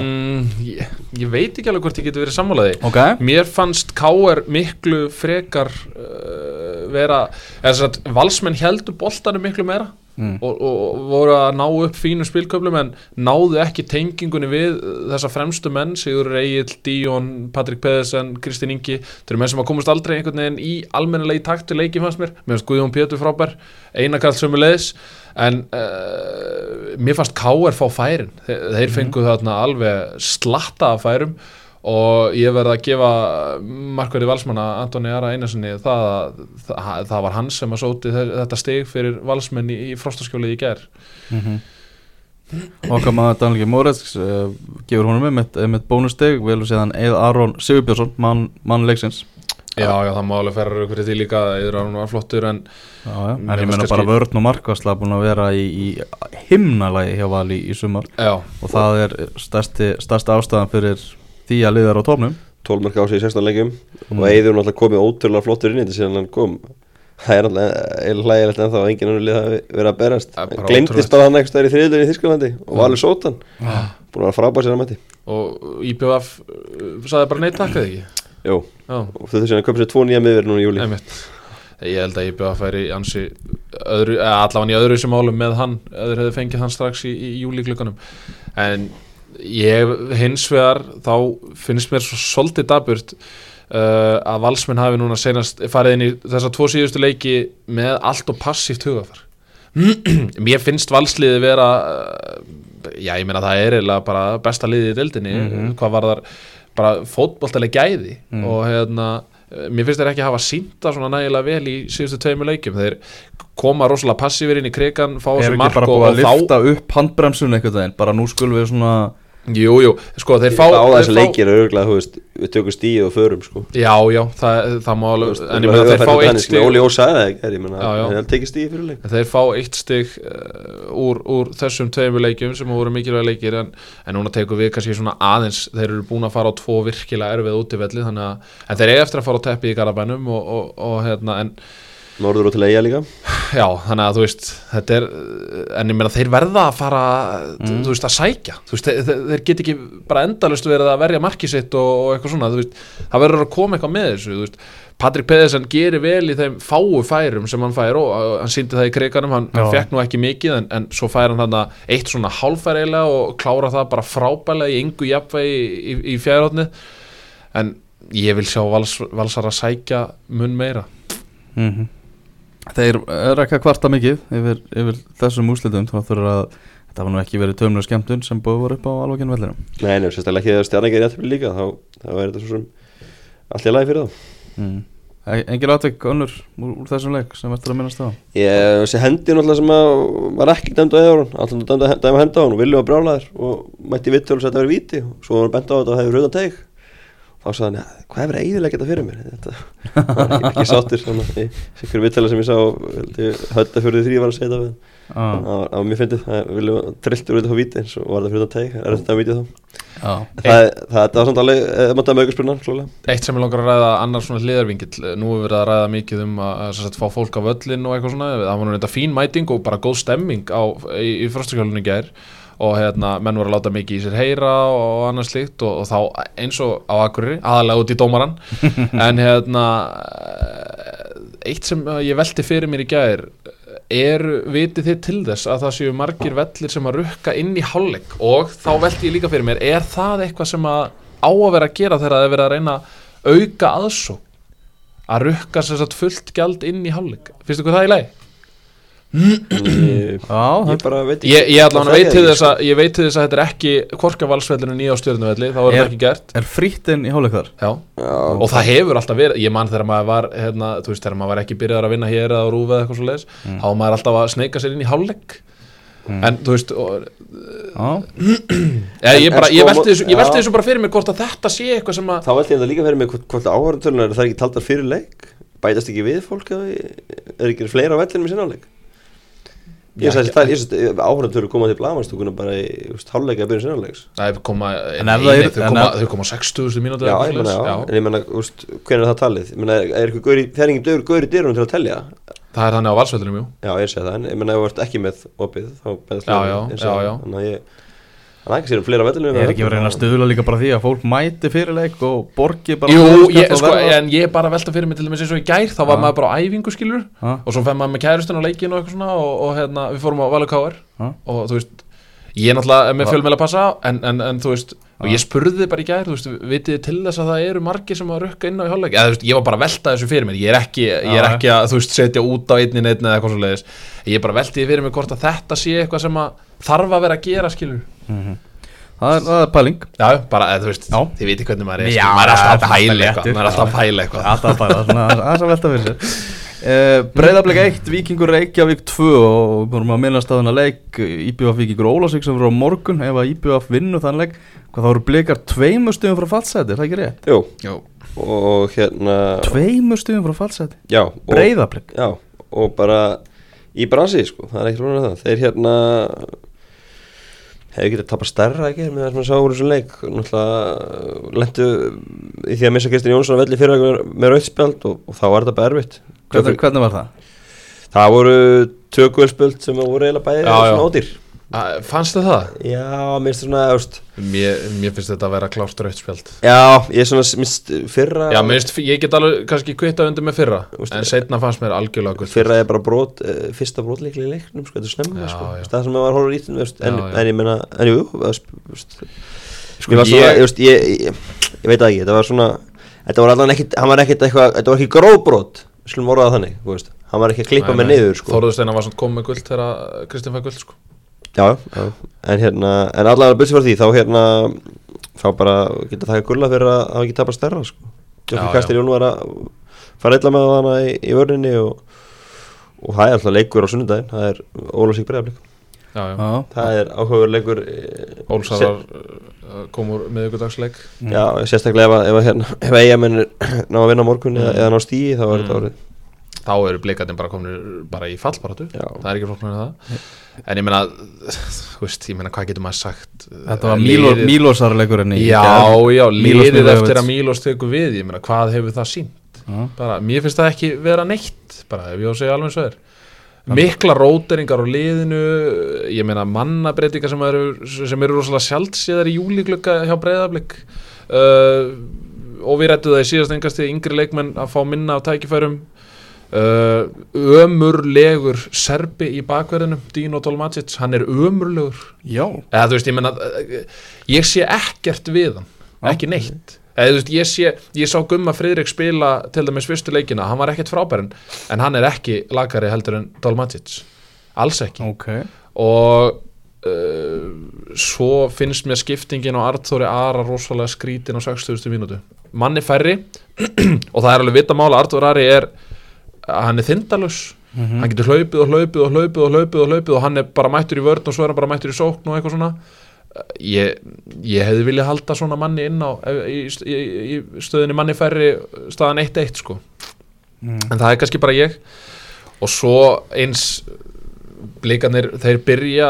Mm, ég, ég veit ekki alveg hvort ég geti verið sammálaði Ok, Mér fannst K.R. miklu frekar uh, vera eða þess að valsmenn heldur boltanum miklu meira Mm. og, og, voru að ná upp fínu spilköflum en náðu ekki tengingunni við þessa fremstu menn Sigur Egil, Díón, Patrik Pedersen Kristinn Ingi, þeir eru menn sem að komast aldrei einhvern veginn í almennilega í taktu leiki fannst mér, finnst Guðjón Pétur frábær Einakarl sömu leiðis en uh, mér fannst K.R. fá færin, þeir, þeir fengu þarna alveg slatta af færum og ég verði að gefa markverði valsmanna Antoni Ara Einarssoni það, að- það, það var hann sem að sóti þe- þetta stig fyrir valsmenn í, í frostaskjóli í gær. Okkar maður Daniel Moretz uh, gefur honum einmitt, einmitt bónusteg við viljum séðan Eið Aron Sigurbjörnsson mann, mann leiksins Já, já, það má alveg ferra fyrir því líka eður hann var flottur en já, já. en Mér ég kannski- bara vörn og markvarsla búin að vera í, í himnalagi hjá Vali í sumar. Já, og það er stærsti, stærsti ástæðan fyrir því að liðar á tónum 12 mörg á sig í 16 leikjum. Mm. og Eiður náttúrulega komið ótrúlega flottur inn í þetta síðan hann kom. Það er alltaf eða hlægilegt ennþá að enginn önnur lið hafi verið að berast. Það er bara glemtist ótrúlegt. bara hann eitthvað í þriðlunni í Þísklandi og Valur Sótan búin að vera frábær sér að mæti og IPVF sagði bara neitt takk eða ekki Jú, og þau þessum að köpa sér tvo nýja miður núna í júli ég held að IBF færi ansi öðru, eða allavega í öðru sem málum með hann eða hefði fengið hann strax í, í júli klukkanum en ég hins vegar þá finnst mér svo svolítið daburt uh, að valsmenn hafi núna senast farið inn í þessa tvo síðustu leiki með allt og passíft hugafar mér finnst valsliði vera uh, já ég meina það er eiginlega bara besta liðið í deildinni Mhm. hvað var þar bara fótboltaleg gæði Mm. og hérna uh, mér finnst þeir ekki hafa sínta svona nægilega vel í síðustu tveimur leikjum þeir koma rosalega passífir inn í krigan fá Er þessu ekki mark bara og, búið að og þá lifta upp handbremsun einhvern veginn Bara nú skulum við svona jú, jú, sko þeir fá, fá leikir er örgulega, þú veist, við tökum stíð og förum sko. Já, já, það, það má alveg en ég meina þeir fá eitt stig Óli Ó sagði það ekki, ég meina, Já, já. þeir tekið stíð fyrir leik? Þeir fá eitt uh, úr, úr þessum tveimur leikjum sem voru mikilvæga leikir en, en núna tekum við kannski svona aðeins þeir eru búin að fara á tvo virkilega erfið útivelli þannig að, en þeir eru eftir að fara á teppi í Garabænum og, og, og hérna, en Norður og til eiga líka. Já, þannig að þú veist þetta er, en ég meina þeir verða að fara Mm. þú veist, að sækja. Veist, þeir, þeir get ekki bara endalust verið að verja markið sitt og, og eitthvað svona, veist það verður að koma eitthvað með þessu, Patrik Pedersen gerir vel í þeim fáu færum sem hann fær og uh, hann síndi það í kriganum hann, hann fekk nú ekki mikið en, en svo fær hann hann eitt svona hálfær eiginlega og klára það bara frábælega í yngu jafnvægi í, í, í fjárhóttni en ég vil sjá vals, valsara sækja mun meira. Mhm. Þeir er ekki að kvarta mikið yfir, yfir þessum úslitum þá þurfa að þetta var nú ekki verið tömlega skemmtun sem búið voru upp á alveginn vellinum. Nei, nei, sérstaklega ekki þegar stjarnan gerir jættibli líka þá, þá er þetta svo sem allt í lagi fyrir þá. Mm. Engin atvik önnur úr, úr þessum leik sem verður að minnast á? Ég, þessi hendi náttúrulega sem að var ekki dæmd á eða alltaf dæmd að henda á hann og vilja var brjálæður og mætti vittölu að þetta verið víti og svo var hann bent á þetta og hefur þá sagði hann, hvað hefur eiginlega þetta fyrir mér? Þetta var ekki, ekki sáttur svona, í sikkur vittala sem ég sá hölda fyrir því var að segja við ah. það var- það var mjög fyndið, það vilja trilltur út á víti eins og var það fyrir rauðan teig? Er þetta að víti þá? Já, það, það, það var samt alveg, það mátti að mögurspurnar klálega Eitt sem ég langar að ræða annar svona hliðarvingill Nú er verið að ræða mikið um að, að sagt, fá fólk á völlin og eitthvað svona. Það var og hérna, menn voru að láta mikið í sér heyra og annað slíkt og, og þá eins og á Akureyri, aðalega út í dómaran en hérna eitt sem ég velti fyrir mér í gær er, vitið þið til þess að það séu margir vellir sem að rukka inn í hálfleik? Og þá velti ég líka fyrir mér er það eitthvað sem að á að vera að gera þegar það er verið að reyna að auka aðsó að rukka sagt fullt gjald inn í hálfleik? Finnst ykkur það í lagi? Ég, Já, ég það bara veit ekki Ég, ég allan það veit til er þess að ég veit til þess að þetta er ekki korkavalsvellinu nýja á stjórnuvelli þá er Er- það ekki gert. er frýtt inn í hálfleik þar Já. Og það hefur alltaf verið, ég man þegar maður var hérna, þú veist, þegar maður var ekki byrjaðar að vinna hér eða á rúfi eða eitthvað svo leiðis, Mm. þá var maður alltaf að sneika sér inn í hálfleik. En þú veist, og, Já, eða, ég, En- bara, en ég sko, velti þessu, ég velti já. þessu bara fyrir mig hvort að þetta sé eitthvað sem að Þá veldi ég þetta líka fyrir mig hvort, hvort áhverjantölunar er það ekki taldar fyrir leik? Bætast ekki við fólk eða er ekki fleira á vellinum í sinnáleik Já, Ég sagði ekki- það, ég sagði áhverjantölur koma til blamanstúkuna bara í just, hálfleika að byrja sinnáleiks Það koma, En það er- nei, þau koma, ef- þau koma 60.000 mínútur Já, ég svoleiðis. en ég meina, úst, hvernig er það talið? Ég meina, er eitthvað gaur í, þegar enginn dögur gaur í dyrunum til að telja? Það er þannig á valsvellinu, jú Já, ég segi það, en ég meina, ef þú ert ekki með opið, þá bæðast Já, já, já, já. Að ekki sér um fleira á vellinum er ekki verið að reyna að stuðla líka bara því að fólk mæti fyrir leik og borgi bara Jú, ég, og sko, en ég er bara að velta fyrir mig til dæmis eins og í gær þá var maður bara á æfingu skilur Ha? og svo fem maður með kærustun á leikin og eitthvað svona og, og hérna, við fórum á Valur Káar og þú veist, ég er náttúrulega með að passa en, en, en þú veist, og ég spurði bara í gær, þú veist, vitið til þess að það eru margir sem að rukka inn á í hálfleik eða þú veist, ég var bara að velta þessu fyrir mér, ég er ekki, ég er ekki að, þú veist, setja út á einni neitt eða eitthvað svo leiðis, ég er bara því fyrir mér hvort að þetta sé eitthvað sem að þarf að vera að gera skilur Mhm. Það er, það er pæling. Já, bara, þú veist, Já. þið viti hvernig maður er, Já, maður er alltaf að pæla eitthvað, maður er alltaf að pæla eitthvað Að að uh, Breiðablik 1, Víkingur Reykjavík 2 og við vorum að minnast að þennan leik. IBF Víkingur Ólásvík sem voru á morgun ef að IBF vinnu þann leik hvað þá eru blikar tveimur stuðum frá fallseti, er það ekki rétt? Jú, Jú. og hérna Tveimur stuðum frá fallseti, Já, og, Breiðablik? Já, og bara í bransi, sko, það er ekkert að það. Þeir hérna hefur getið tapað stærra ekki með það sem að sá úr þessu leik. Náttúrulega lendu í því að missa Kristinn Jónsson að velli fyrir með rauðspjald og, og þá var þetta bara erfitt hvernig, hvernig var það? það voru tökuelspjöld sem voru eiginlega bæði Já, já. svona ódýr Að- Fannst þið það? Já, mér finnst það svona, þú veist Mér, mér finnst þetta að vera klárt rauðspjald Já, ég er svona, minnst fyrra Já, mér finnst, ég get alveg kannski kvitta undir með fyrra Úst, En setna fannst mér algjörlega gull Fyrra er bara brot, uh, fyrsta brotleikli í leiknum, sko, þetta er snemma, Já, sko já. Það sem maður horfður í veist, en, en ég meina, en jú, Sko, var svona, ég- ég, ég, ég, ég veit það ekki, þetta var svona Þetta var allan ekkit, hann var ekkit eitthvað, þetta var ekki gróðbrot Við skulum orða það þannig, þú veist Hann var ekki að klippa mig niður, sko Þorður Steinar var svona komið gull þegar Kristinn fæ gull sko. Já, já, en hérna, en allavega byrsi fyrir því, þá hérna, þá bara geta það gulla fyrir að hafa ekki tapast stærra, sko. Já. Kastiljón var að fara illa með hana í, í vörninni og, og það er alltaf leikur á sunnudaginn, það er Ólafsík Breiðablík. Já, já. Það er áhugaður leikur, eh, Ólsarar uh, kom úr miðvíkudagsleik já, sérstaklega ef, að- ef, að hérna, ná að vinna morgun eða, eða ná stíi, þá er þetta Mm. árið. Þá eru blikarnir bara komin bara í fallbaratu Já. Það er ekki flóknar en það. En ég meina, þú veist, ég meina hvað getur maður sagt? Þetta var Mílo, Liðið- Mílosarleikurinn í Já, já, liðið eftir að Mílos tekur við Ég meina, hvað hefur það sínt? Bara, mér finnst það ekki vera neitt bara ef ég á að segja alveg svo er mikla róteringar á liðinu ég meina mannabreitingar sem eru, sem eru rosalega sjálfsíðar í júliklukka hjá breyðablик uh, og við rættu það í síðast engasti yngri leikmenn að fá minna á tækifærum. Uh, ömurlegur serbi í bakverðinum Dino Tolmacic, hann er ömurlegur. Já, eða þú veist, ég meina uh, ég sé ekkert við hann, ekki neitt eða þú veist, ég sé, ég sá Gumma Friðrik spila til dæmis fyrstu leikina, hann var ekkert frábærin en hann er ekki lagari heldur en Dalmatic, alls ekki. Ok. Og uh, svo finnst mér skiptingin á Arþóri Ara rosalega skrítin á 60. mínútu. Manni færri og það er alveg vita mála Arþóri Ari er hann er þindalus hann getur hlaupið og hlaupið og hlaupið og hlaupið og hlaupið og hann er bara mættur í vörn og svo er hann bara mættur í sókn og eitthvað svona ég, ég hefði viljað halda svona manni inn á í, í, í stöðinni manni færri staðan 1-1 sko. Mm. en það er kannski bara ég. Og svo eins blikarnir, þeir byrja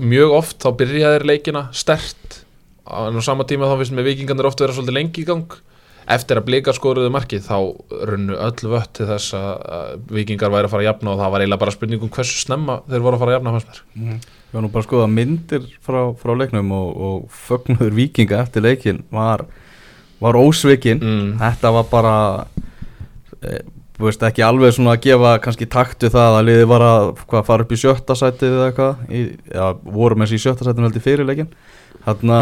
mjög oft, þá byrja þeir leikina stert. En á sama tíma þá finnst mér vikingarnir oft vera svolítið lengi í gang eftir að blikar skoruðu markið þá runnu öll vött til þess að vikingar væri að fara að jafna og það var eiginlega bara spurningum hversu snemma þeir voru að fara að jafna fannst mér. Ég var nú bara að skoða myndir frá, frá leiknum og, og fögnuður vikinga eftir leikin var, var ósvikin. Mm. Þetta var bara e, veist, ekki alveg svona að gefa kannski taktu það að liði var að hvað, fara upp í sjötta sætið eða eitthvað? Í, já, voru með þessi í sjötta sætið heldur fyrir leikin þarna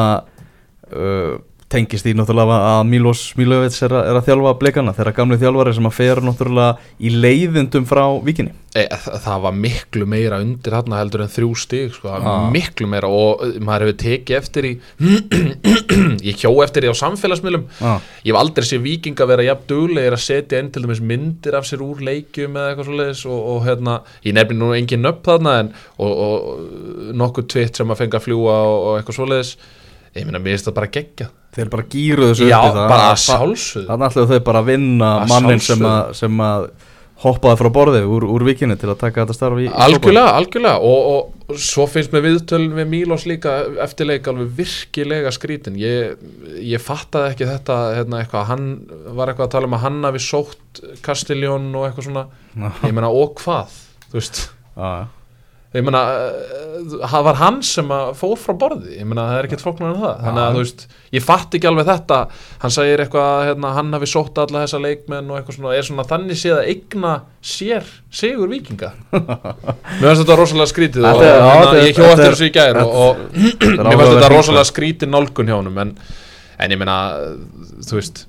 uh, tengist í náttúrulega að Milos Milovic er, að- er að þjálfa blikana þeirra gamli þjálfari sem að fer náttúrulega í leiðindum frá vikinni e, þa- það var miklu meira undir þarna heldur en þrjú stig sko, Ah. miklu meira og uh, maður hefur tekið eftir í ég hjó eftir því á samfélagsmiðlum. Ah, ég hef aldrei sé vikinga vera jafn duglegir að setja inn til dæmis myndir af sér úr leikjum eða eitthvað svoleiðis og, og hérna, ég nefnir nú engin nöpp þarna en, og, og nokkuð tvitt sem að fenga að fljúa og, og eitthvað svoleiðis. Ég meina, mér finnst það bara geggja þeir bara gýruðu þessu já, upp í það. bara að- sjálfsögðu. Þannig ætlaðu þau bara að vinna Að mannin sem að, sem að hoppaði frá borði úr, úr vikinni til að taka þetta starf í í algjörlega, algjörlega. Og, og svo finnst mér viðtölun við Mílos líka eftir leik alveg virkilega skrítin. Ég, ég fattaði ekki þetta hérna, eitthvað, hann var eitthvað að tala um að hann hafi sótt Castelljón og eitthvað svona. Ég meina, og hvað, þú veist. Já, ég meina, uh, það var hann sem að fór frá borði, ég meina það er ekkert flóknar en það, þannig að þú veist ég fatt ekki alveg þetta, hann segir eitthvað hérna, hann hafi sótt alla þessa leikmenn og eitthvað svona, er svona þannig séð að eigna sér sigur vikinga mér finnst þetta rosalega skrítið og er- hérna, ég hjó þetta eftir þessu í gær og, mér finnst þetta rosalega skrítið nálgun hjá honum en, en ég meina, þú veist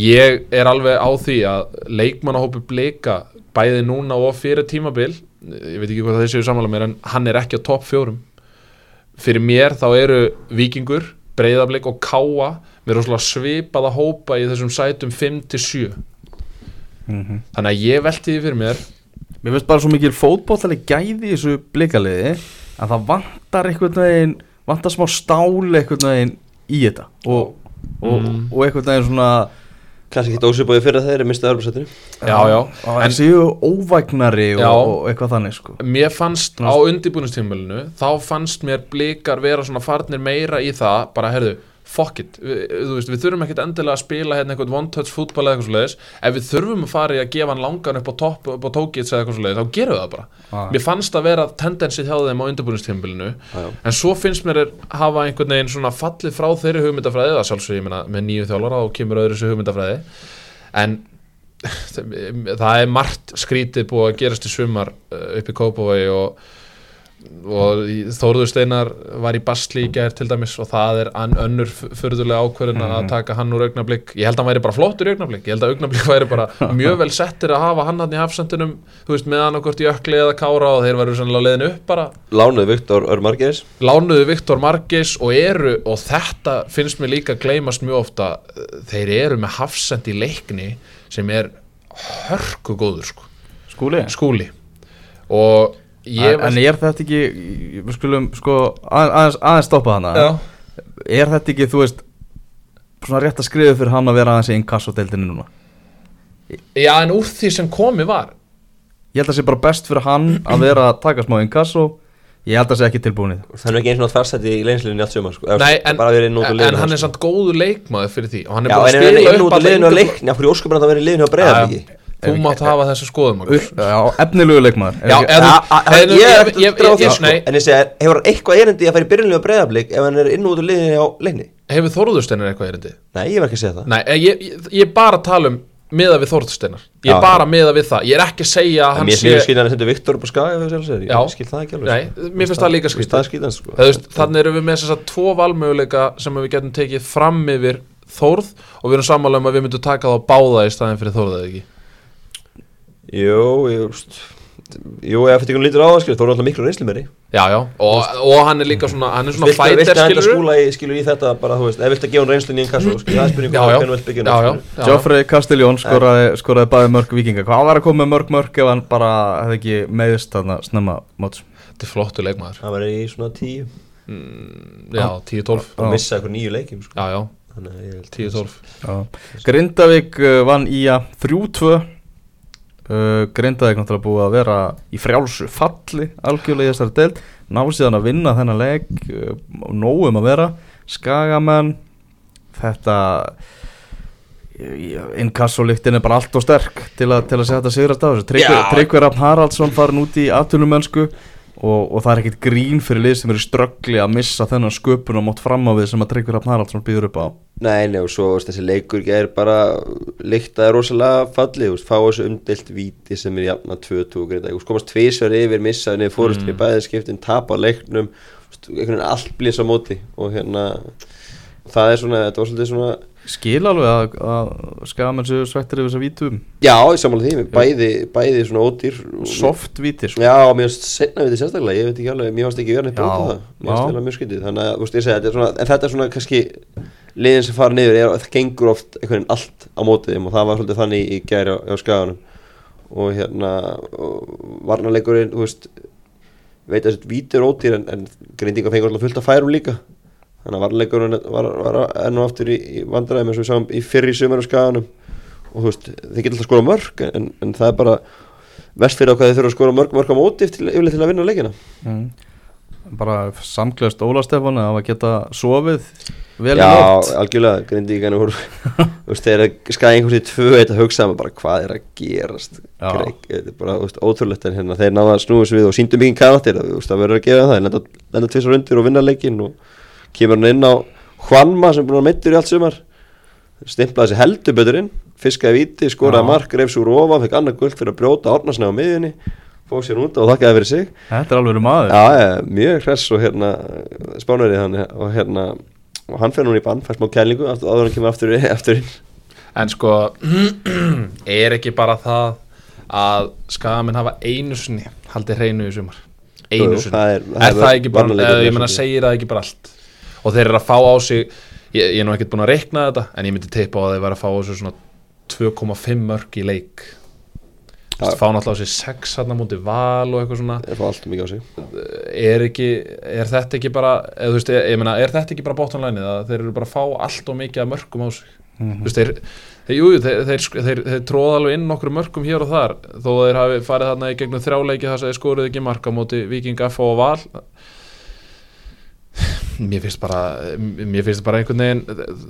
ég er alveg á því að leikmannahópi blika bæði núna og fyrir tímabil ég veit ekki hvað þeir séu samanlega mér en hann er ekki á topp fjórum fyrir mér þá eru vikingur breyðablik og káa með rosalega svipaða hópa í þessum sætum 5-7 Mhm. þannig að ég velti því fyrir mér Mér finnst bara svo mikil fótbollaleg gæði í þessu blikaliði að það vantar einhvern veginn vantar smá stál einhvern veginn í þetta og, og, Mm. og einhvern veginn svona Kannski ekki ósipáði fyrir þeir er mistað örbúrsættinu Já, já. en En- séu óvægnari og, Já. og eitthvað þannig sko mér fannst á undirbúinistímulinu þá fannst mér blikar vera svona farnir meira í það bara herðu, fuck it, við, þú veist, við þurfum ekkert endilega að spila hérna eitthvað one touch fútbol eða eitthvað svo leiðis, ef við þurfum að fara í að gefa hann langan upp á topp, upp á tókits eða eitthvað svo leiðis, þá gerum við það bara. Ah. mér fannst að vera tendensið hjá þeim á undirbúinistímbilinu já. en svo finnst mér er hafa einhvern veginn svona fallið frá þeirri hugmyndafræði það sjálfsög, ég meina, með nýju þjálfara og kemur öðru þessu hugmyndafræði. En það er margt skrítið búið að gerast í sumar uh, upp í Kópavogi og, og Þórður Steinar var í basli í gær til dæmis og það er önnur förðulega ákvörðin að taka hann úr augnablik. Ég held að hann væri bara flottur í augnablik. Ég held að augnablik væri bara mjög vel settir að hafa hann hann í hafsendunum, þú veist, með hann okkur í ökli eða kára og þeir varu sannlega leiðin upp bara. Lánuð Viktor Örmargeis lánuðu Viktor Margis og eru, og þetta finnst mér líka að gleymast mjög ofta, þeir eru með hafsend í leikni sem er hörku góður sko. Skúli? Skúli. Og ég En er þetta ekki, við skulum sko að- aðeins, aðeins stoppa hana. Já, Er þetta ekki, þú veist Svona rétt að skrifa fyrir hann að vera aðeins í inkassodeildinu núna? Já, en úr því sem komi var. Ég held að það sé bara best fyrir hann að vera að taka smá inkasso. Ég held að það sé ekki tilbúin í það. Það er ekki eins og tvarsætti í leinslinni allt sumar sko. Eða, Nei, sko, en, bara verið inn út úr en liðinu hann er sko. samt góður leikmaður fyrir því og hann er Já, en að er hann spila inn upp út úr alla liðinu á yngri- leikni Af hverju ósköpun að á breiðarbyggi þú mátt hafa þessu skoðum efnilegu leikmaður. En- Ég ég- er ég- eftir að ég- það sko nei. En ég segi, hefur hann eitthvað erindi að fara í byrjunlega breiðarbygg Ef hann er inn út úr liðinu á leikni? Hefur Þórðursteinar eitthvað erindi? Nei, ég var ekki að segja það. Nei, ég, ég, ég er bara að tala um miða við Þórðursteinar. Ég er Já. bara að miða við það, ég er ekki að segja að En hann mér skilja hann að senda Viktor upp á skaga ef ég skil það ekki alveg Nei, sko. mér finnst það líka. Það er skýtans sko þannig erum við með þess að tvo valmöguleika sem við getum tekið fram yfir Þórð og við erum sammála um að við myndum taka þá báða í staðin fyrir Þórð eða ekki Jú, ég veist Jú, ef þetta lítur á það skilur, þá er alltaf miklu reynslu meiri Já, já, og, og hann er líka svona hann er svona fæter viltu að henda skilur skúla í, skilur í þetta bara, þú veist, ef viltu að gefa hann reynslunni í einn kassu skilur, það er spurning já, hvernig vilt byggja já, já, hann. Joffrey Castiljón skoraði, skoraði bæði mörg vikinga Hvað var að koma með mörg mörg ef hann bara hefði ekki meðist þarna snemma móts? Þetta er flottu leikmaður. Það var í svona tíu. Já, 10-12 og missa eitthvað nýju leikjum sko. Já, já, Þannig að ég held 10-12 Grindavík uh, vann í að 3-2 uh, Grindavík náttúrulega búið að vera í frjálsu falli algjörlega í þessari deild. Ná síðan að vinna þennan leik uh, nógum að vera. Skagamenn þetta innkassolíktin er bara allt og sterk til að, til að þetta sigrast á þessu Rafn Haraldsson farin út í atvinnumönsku og, og það er ekkit grín fyrir lið sem eru ströggli að missa þennan sköpun og mótt fram á við sem að Tryggvi Rafn Haraldsson býður upp á Nei, nei, og svo veist, þessi leikur er bara líktaði rosalega fallið, fá þessu umdelt víti sem er 2-2 greita, þú veist, komast tvísver yfir, missaði niður fórust mm. í bæði skiptin, tap á leiknum veist, allt blís á móti og hérna það er svona, þetta var svolítið svona skil alveg að, að skagamenn séu svettir yfir þess að vítum. Já, ég samanlega því, bæði, bæði svona ódýr og- soft vítir. Já, mér finnst setna við þetta sérstaklega, ég veit ekki alveg, mér finnst ekki verið neitt brótið það, mér finnst það mjög skytið, þannig að, þú veist, ég segi, þetta er svona, en þetta er svona kannski, liðin sem fara niður, er, það gengur oft einhvern veginn allt á mótið og það var svolítið þannig í gæri á, á skaganum. Og hérna, og varnarleikurinn, þú veist, veit að þetta vítir ódýr en, en þannig að varnarleikurinn var, var enn og aftur í, í vandræðum eins og við sáum í fyrri sumar á skaganum og þú veist, þeir geta alltaf skora mörg en, en það er bara verst fyrir á hvað þeir þurfa að skora mörg mörg á móti til, yfirleitt til að vinna leikina mm. bara samklöðst Óla Stefán að hafa geta sofið vel í Já, nótt algjörlega, grindi ekki voru Þú veist, þegar skæði einhvers í tvö eitt að hugsa maður bara hvað er að gerast Já. Greik, þetta er bara, ótrúlegt en hérna þeir náða að kemur hann inn á Hvanma sem búin að meittur í allt sumar. Stimplaði þessi heldur betur inn. Fiskaði viti, skoraði mark, reyfs úr ofa fekk annað guld fyrir að brjóta árnarsna á miðjunni. Fóð sér út og þakkaði fyrir sig. Þetta er alveg maður. Já, ja, mjög hress og hérna spánverið hann og hérna og hann fer núna í bann, fær smá kælingu aftur, áður hann kemur aftur, aftur inn. En sko, er ekki bara það að skagamenn hafa einu sinni haldið hreinu í sumar? Einu það er- það Er er það ekki bara, ég svolítið. segir það ekki bara allt Og þeir eru að fá á sig Ég, ég er nú ekkert búin að reikna þetta En ég myndi teipa á að þeir vera að fá á sig svona 2,5 mörg í leik. Þú veist, fá náttúrulega á sig 6 hann múti val og eitthvað svona. Er fá allt mikið á sig. Er ekki, er þetta ekki bara eða, þú veist, ég, ég meina, er þetta ekki bara bóttanlænið að þeir eru bara að fá allt og mikið af mörgum á sig? Þú veist, þeir, þeir, jú, þeir, þeir, þeir, þeir tróða alveg inn nokkru mörgum hér og þar þó að þeir hafi farið þarna í gegnum þrjáleiki þar sem þeir skoruð ekki marka móti Viking F og Val Mér finnst bara Mér finnst bara einhvern veginn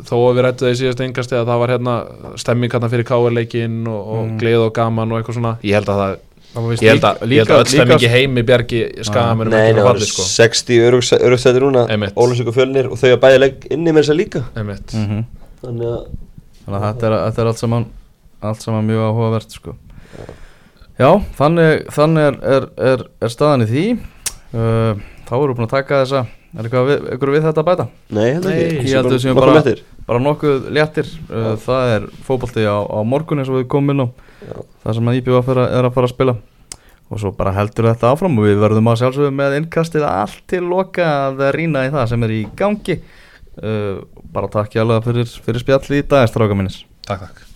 Þó að við rættu það í síðast engast Eða það var hérna stemming hérna fyrir káarleikin Og, og Mm. gleð og gaman og eitthvað svona Ég held að það Það var víst Ég held að, líka- ég held að öll líka- stemmingi heimi bjargi skagamennum Nei, ekki það að var falli sko 60 örugsættir núna. Ólusvík og fjölnir og þau að bæði legg inni með þess að líka Einmitt. Mhm. Þannig að Þannig að þetta er, þetta er allt saman allt saman mjög áhugavert sko. Já, þannig, þannig er, er, er, er staðan í því uh, Þá erum við búin að taka þessa Er eitthvað við, eitthvað við þetta að bæta? Nei, Nei, ekki. Ég held að við séum bara- léttir. Bara nokkuð léttir. Uh, Það er fótbolti á, á morgun eins og við komum inn á. Já. Það sem að IBF er, að- er að fara að spila. Og svo bara heldur þetta áfram Og við verðum að sjálfsögum með innkastið allt til loka að rýna í það sem er í gangi. Uh, Bara takk ég alveg fyrir, fyrir spjall í dag, stráka minnis Takk, takk